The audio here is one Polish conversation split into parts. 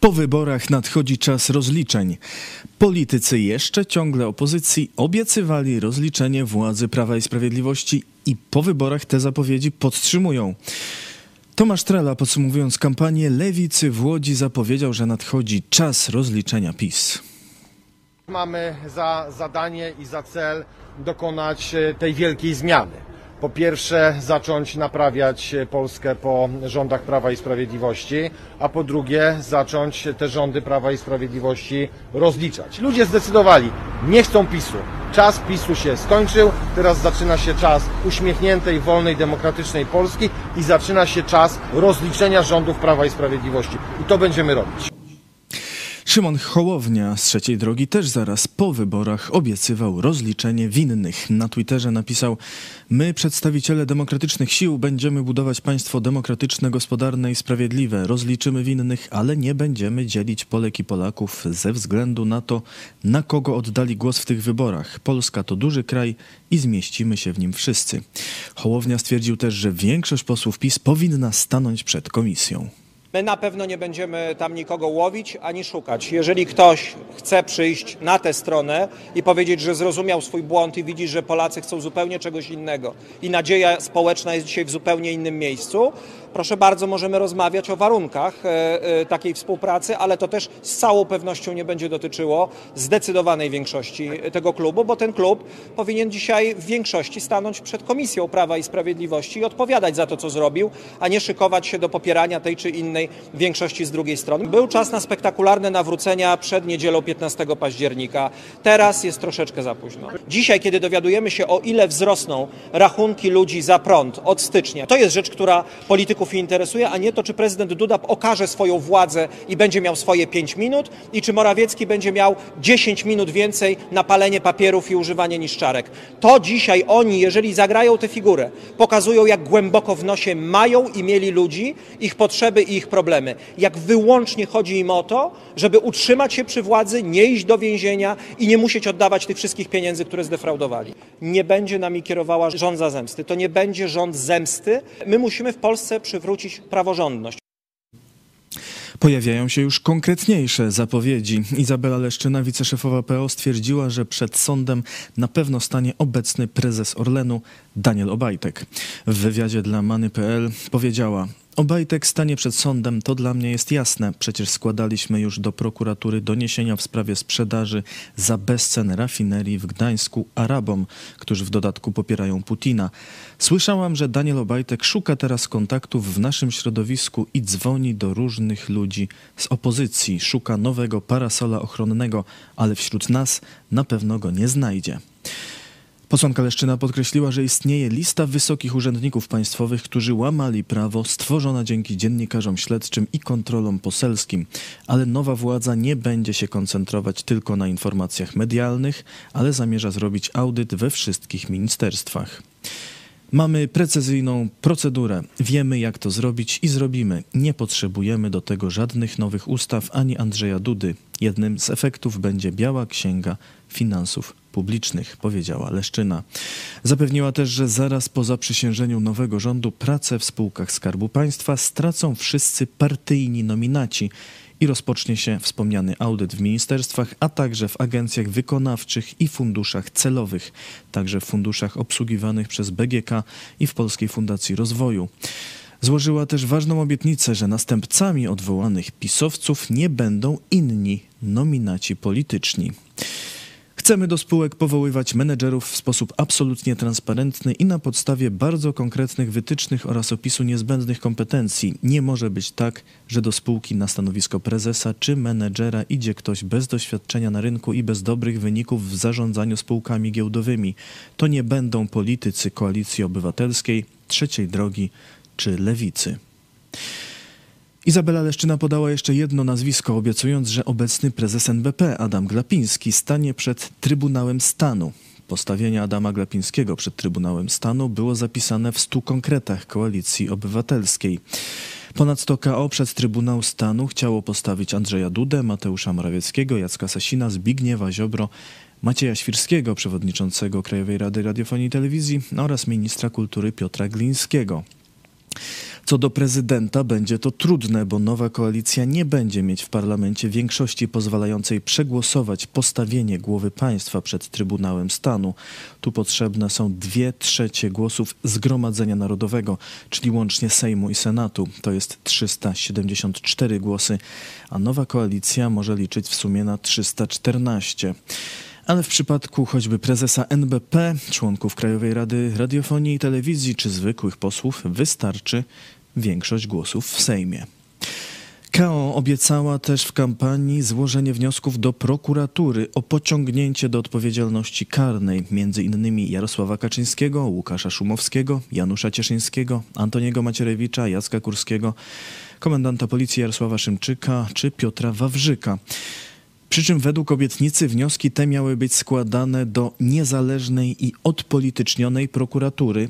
Po wyborach nadchodzi czas rozliczeń. Politycy jeszcze ciągle opozycji obiecywali rozliczenie władzy Prawa i Sprawiedliwości i po wyborach te zapowiedzi podtrzymują. Tomasz Trela podsumowując kampanię Lewicy w Łodzi zapowiedział, że nadchodzi czas rozliczenia PiS. Mamy za zadanie i za cel dokonać e, tej wielkiej zmiany. Po pierwsze, zacząć naprawiać Polskę po rządach Prawa i Sprawiedliwości, a po drugie, zacząć te rządy Prawa i Sprawiedliwości rozliczać. Ludzie zdecydowali, nie chcą PiSu. Czas PiSu się skończył, teraz zaczyna się czas uśmiechniętej, wolnej, demokratycznej Polski i zaczyna się czas rozliczenia rządów Prawa i Sprawiedliwości. I to będziemy robić. Szymon Hołownia z trzeciej drogi też zaraz po wyborach obiecywał rozliczenie winnych. Na Twitterze napisał: My, przedstawiciele demokratycznych sił, będziemy budować państwo demokratyczne, gospodarne i sprawiedliwe. Rozliczymy winnych, ale nie będziemy dzielić Polek i Polaków ze względu na to, na kogo oddali głos w tych wyborach. Polska to duży kraj i zmieścimy się w nim wszyscy. Hołownia stwierdził też, że większość posłów PiS powinna stanąć przed komisją. My na pewno nie będziemy tam nikogo łowić ani szukać. Jeżeli ktoś chce przyjść na tę stronę i powiedzieć, że zrozumiał swój błąd i widzi, że Polacy chcą zupełnie czegoś innego i nadzieja społeczna jest dzisiaj w zupełnie innym miejscu, proszę bardzo, możemy rozmawiać o warunkach e, e, takiej współpracy, ale to też z całą pewnością nie będzie dotyczyło zdecydowanej większości tego klubu, bo ten klub powinien dzisiaj w większości stanąć przed Komisją Prawa i Sprawiedliwości i odpowiadać za to, co zrobił, a nie szykować się do popierania tej czy innej większości z drugiej strony. Był czas na spektakularne nawrócenia przed niedzielą 15 października. Teraz jest troszeczkę za późno. Dzisiaj, kiedy dowiadujemy się o ile wzrosną rachunki ludzi za prąd od stycznia, to jest rzecz, która polityków interesuje, a nie to, czy prezydent Duda okaże swoją władzę i będzie miał swoje 5 minut i czy Morawiecki będzie miał 10 minut więcej na palenie papierów i używanie niszczarek. To dzisiaj oni, jeżeli zagrają tę figurę, pokazują jak głęboko w nosie mają i mieli ludzi, ich potrzeby i ich problemy. Jak wyłącznie chodzi im o to, żeby utrzymać się przy władzy, nie iść do więzienia i nie musieć oddawać tych wszystkich pieniędzy, które zdefraudowali. Nie będzie nami kierowała rządza zemsty. To nie będzie rząd zemsty. My musimy w Polsce przywrócić praworządność. Pojawiają się już konkretniejsze zapowiedzi. Izabela Leszczyna, wiceszefowa PO, stwierdziła, że przed sądem na pewno stanie obecny prezes Orlenu Daniel Obajtek. W wywiadzie dla Many.pl powiedziała: Obajtek stanie przed sądem, to dla mnie jest jasne. Przecież składaliśmy już do prokuratury doniesienia w sprawie sprzedaży za bezcen rafinerii w Gdańsku Arabom, którzy w dodatku popierają Putina. Słyszałam, że Daniel Obajtek szuka teraz kontaktów w naszym środowisku i dzwoni do różnych ludzi z opozycji. Szuka nowego parasola ochronnego, ale wśród nas na pewno go nie znajdzie. Posłanka Leszczyna podkreśliła, że istnieje lista wysokich urzędników państwowych, którzy łamali prawo stworzona dzięki dziennikarzom śledczym i kontrolom poselskim, ale nowa władza nie będzie się koncentrować tylko na informacjach medialnych, ale zamierza zrobić audyt we wszystkich ministerstwach. Mamy precyzyjną procedurę, wiemy jak to zrobić i zrobimy. Nie potrzebujemy do tego żadnych nowych ustaw ani Andrzeja Dudy. Jednym z efektów będzie Biała Księga Finansów publicznych, powiedziała Leszczyna. Zapewniła też, że zaraz po zaprzysiężeniu nowego rządu pracę w spółkach Skarbu Państwa stracą wszyscy partyjni nominaci i rozpocznie się wspomniany audyt w ministerstwach, a także w agencjach wykonawczych i funduszach celowych, także w funduszach obsługiwanych przez BGK i w Polskiej Fundacji Rozwoju. Złożyła też ważną obietnicę, że następcami odwołanych pisowców nie będą inni nominaci polityczni. Chcemy do spółek powoływać menedżerów w sposób absolutnie transparentny i na podstawie bardzo konkretnych wytycznych oraz opisu niezbędnych kompetencji. Nie może być tak, że do spółki na stanowisko prezesa czy menedżera idzie ktoś bez doświadczenia na rynku i bez dobrych wyników w zarządzaniu spółkami giełdowymi. To nie będą politycy koalicji obywatelskiej, trzeciej drogi czy lewicy. Izabela Leszczyna podała jeszcze jedno nazwisko, obiecując, że obecny prezes NBP Adam Glapiński stanie przed Trybunałem Stanu. Postawienie Adama Glapińskiego przed Trybunałem Stanu było zapisane w stu konkretach Koalicji Obywatelskiej. Ponadto KO przed Trybunał Stanu chciało postawić Andrzeja Dudę, Mateusza Morawieckiego, Jacka Sasina, Zbigniewa Ziobro, Macieja Świrskiego, przewodniczącego Krajowej Rady Radiofonii i Telewizji oraz ministra kultury Piotra Glińskiego. Co do prezydenta, będzie to trudne, bo nowa koalicja nie będzie mieć w parlamencie większości pozwalającej przegłosować postawienie głowy państwa przed Trybunałem Stanu. Tu potrzebne są dwie trzecie głosów Zgromadzenia Narodowego, czyli łącznie Sejmu i Senatu. To jest 374 głosy, a nowa koalicja może liczyć w sumie na 314. Ale w przypadku choćby prezesa NBP, członków Krajowej Rady Radiofonii i Telewizji czy zwykłych posłów wystarczy większość głosów w Sejmie. KO obiecała też w kampanii złożenie wniosków do prokuratury o pociągnięcie do odpowiedzialności karnej innymi Jarosława Kaczyńskiego, Łukasza Szumowskiego, Janusza Cieszyńskiego, Antoniego Macierewicza, Jacka Kurskiego, komendanta policji Jarosława Szymczyka czy Piotra Wawrzyka. Przy czym według obietnicy wnioski te miały być składane do niezależnej i odpolitycznionej prokuratury,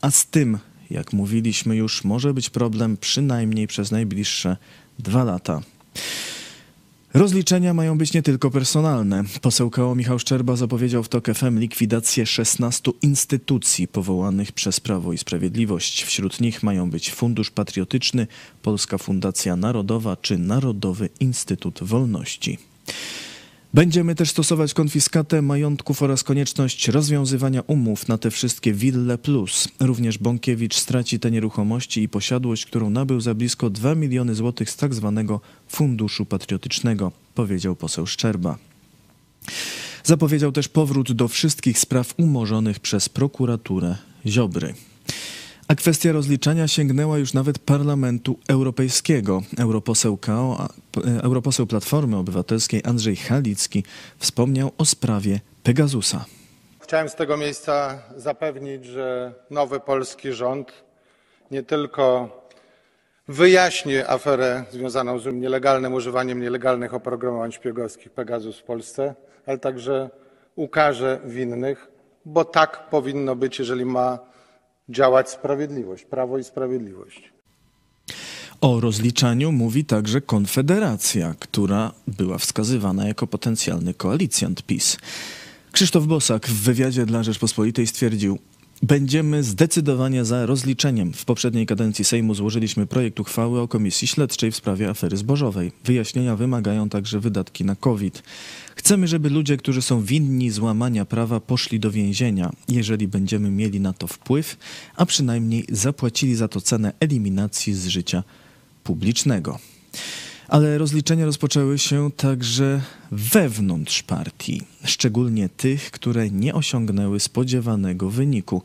a z tym, jak mówiliśmy już, może być problem przynajmniej przez najbliższe dwa lata. Rozliczenia mają być nie tylko personalne. Poseł KO Michał Szczerba zapowiedział w TOK FM likwidację 16 instytucji powołanych przez Prawo i Sprawiedliwość. Wśród nich mają być Fundusz Patriotyczny, Polska Fundacja Narodowa czy Narodowy Instytut Wolności. Będziemy też stosować konfiskatę majątków oraz konieczność rozwiązywania umów na te wszystkie wille plus. Również Bąkiewicz straci te nieruchomości i posiadłość, którą nabył za blisko 2 miliony złotych z tak zwanego Funduszu Patriotycznego, powiedział poseł Szczerba. Zapowiedział też powrót do wszystkich spraw umorzonych przez prokuraturę Ziobry. A kwestia rozliczania sięgnęła już nawet Parlamentu Europejskiego. Europoseł KO, europoseł Platformy Obywatelskiej Andrzej Halicki wspomniał o sprawie Pegasusa. Chciałem z tego miejsca zapewnić, że nowy polski rząd nie tylko wyjaśni aferę związaną z nielegalnym używaniem nielegalnych oprogramowań szpiegowskich Pegasus w Polsce, ale także ukaże winnych, bo tak powinno być, jeżeli ma działać sprawiedliwość, prawo i sprawiedliwość. O rozliczaniu mówi także Konfederacja, która była wskazywana jako potencjalny koalicjant PiS. Krzysztof Bosak w wywiadzie dla Rzeczpospolitej stwierdził, Będziemy zdecydowanie za rozliczeniem. W poprzedniej kadencji Sejmu złożyliśmy projekt uchwały o komisji śledczej w sprawie afery zbożowej. Wyjaśnienia wymagają także wydatki na COVID. Chcemy, żeby ludzie, którzy są winni złamania prawa, poszli do więzienia, jeżeli będziemy mieli na to wpływ, a przynajmniej zapłacili za to cenę eliminacji z życia publicznego. Ale rozliczenia rozpoczęły się także wewnątrz partii, szczególnie tych, które nie osiągnęły spodziewanego wyniku,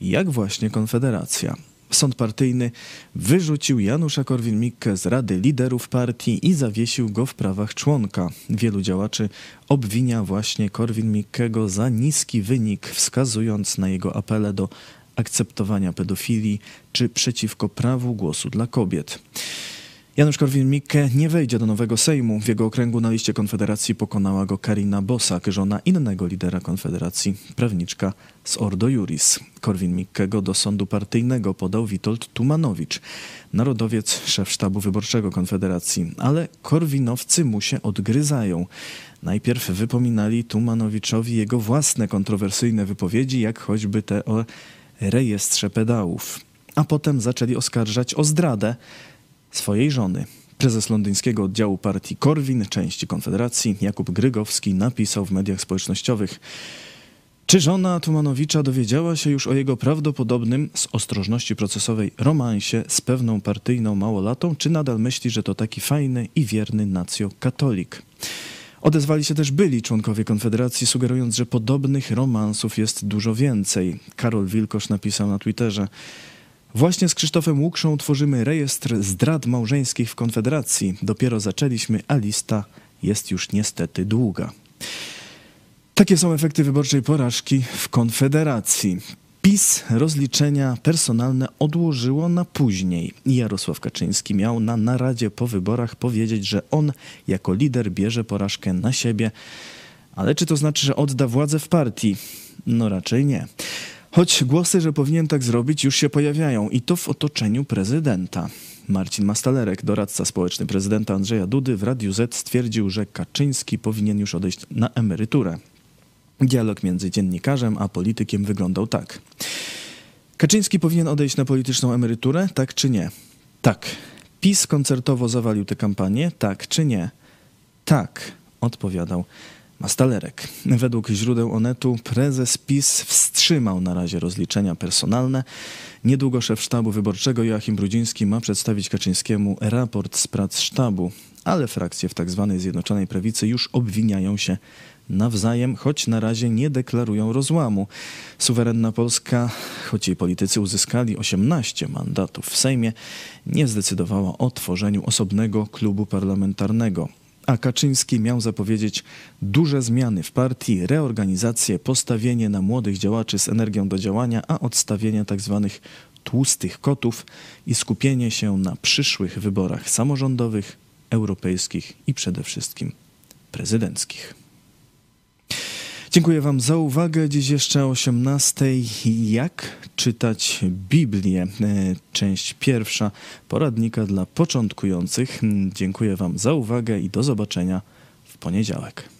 jak właśnie Konfederacja. Sąd partyjny wyrzucił Janusza Korwin-Mikke z Rady Liderów Partii i zawiesił go w prawach członka. Wielu działaczy obwinia właśnie Korwin-Mikkego za niski wynik, wskazując na jego apele do akceptowania pedofilii czy przeciwko prawu głosu dla kobiet. Janusz Korwin-Mikke nie wejdzie do nowego Sejmu. W jego okręgu na liście Konfederacji pokonała go Karina Bosak, żona innego lidera Konfederacji, prawniczka z Ordo Juris. Korwin-Mikkego do sądu partyjnego podał Witold Tumanowicz, narodowiec, szef sztabu wyborczego Konfederacji. Ale korwinowcy mu się odgryzają. Najpierw wypominali Tumanowiczowi jego własne kontrowersyjne wypowiedzi, jak choćby te o rejestrze pedałów. A potem zaczęli oskarżać o zdradę, swojej żony. Prezes londyńskiego oddziału partii Korwin, części Konfederacji, Jakub Grygowski, napisał w mediach społecznościowych, czy żona Tumanowicza dowiedziała się już o jego prawdopodobnym, z ostrożności procesowej, romansie z pewną partyjną małolatą, czy nadal myśli, że to taki fajny i wierny nacjo-katolik? Odezwali się też byli członkowie Konfederacji, sugerując, że podobnych romansów jest dużo więcej. Karol Wilkosz napisał na Twitterze, Właśnie z Krzysztofem Łukszą tworzymy rejestr zdrad małżeńskich w Konfederacji. Dopiero zaczęliśmy, a lista jest już niestety długa. Takie są efekty wyborczej porażki w Konfederacji. PiS rozliczenia personalne odłożyło na później. Jarosław Kaczyński miał na naradzie po wyborach powiedzieć, że on jako lider bierze porażkę na siebie. Ale czy to znaczy, że odda władzę w partii? No raczej nie. Choć głosy, że powinien tak zrobić, już się pojawiają i to w otoczeniu prezydenta. Marcin Mastalerek, doradca społeczny prezydenta Andrzeja Dudy w Radiu Z stwierdził, że Kaczyński powinien już odejść na emeryturę. Dialog między dziennikarzem a politykiem wyglądał tak. Kaczyński powinien odejść na polityczną emeryturę, tak czy nie? Tak. PiS koncertowo zawalił tę kampanię, tak czy nie? Tak, odpowiadał Mastalerek. Według źródeł Onetu prezes PiS wstrzymał na razie rozliczenia personalne. Niedługo szef sztabu wyborczego Joachim Brudziński ma przedstawić Kaczyńskiemu raport z prac sztabu, ale frakcje w tzw. Zjednoczonej Prawicy już obwiniają się nawzajem, choć na razie nie deklarują rozłamu. Suwerenna Polska, choć jej politycy uzyskali 18 mandatów w Sejmie, nie zdecydowała o tworzeniu osobnego klubu parlamentarnego. A Kaczyński miał zapowiedzieć duże zmiany w partii, reorganizację, postawienie na młodych działaczy z energią do działania, a odstawienie tzw. tłustych kotów i skupienie się na przyszłych wyborach samorządowych, europejskich i przede wszystkim prezydenckich. Dziękuję Wam za uwagę. Dziś jeszcze o 18. Jak czytać Biblię? E, Część pierwsza poradnika dla początkujących. Dziękuję Wam za uwagę i do zobaczenia w poniedziałek.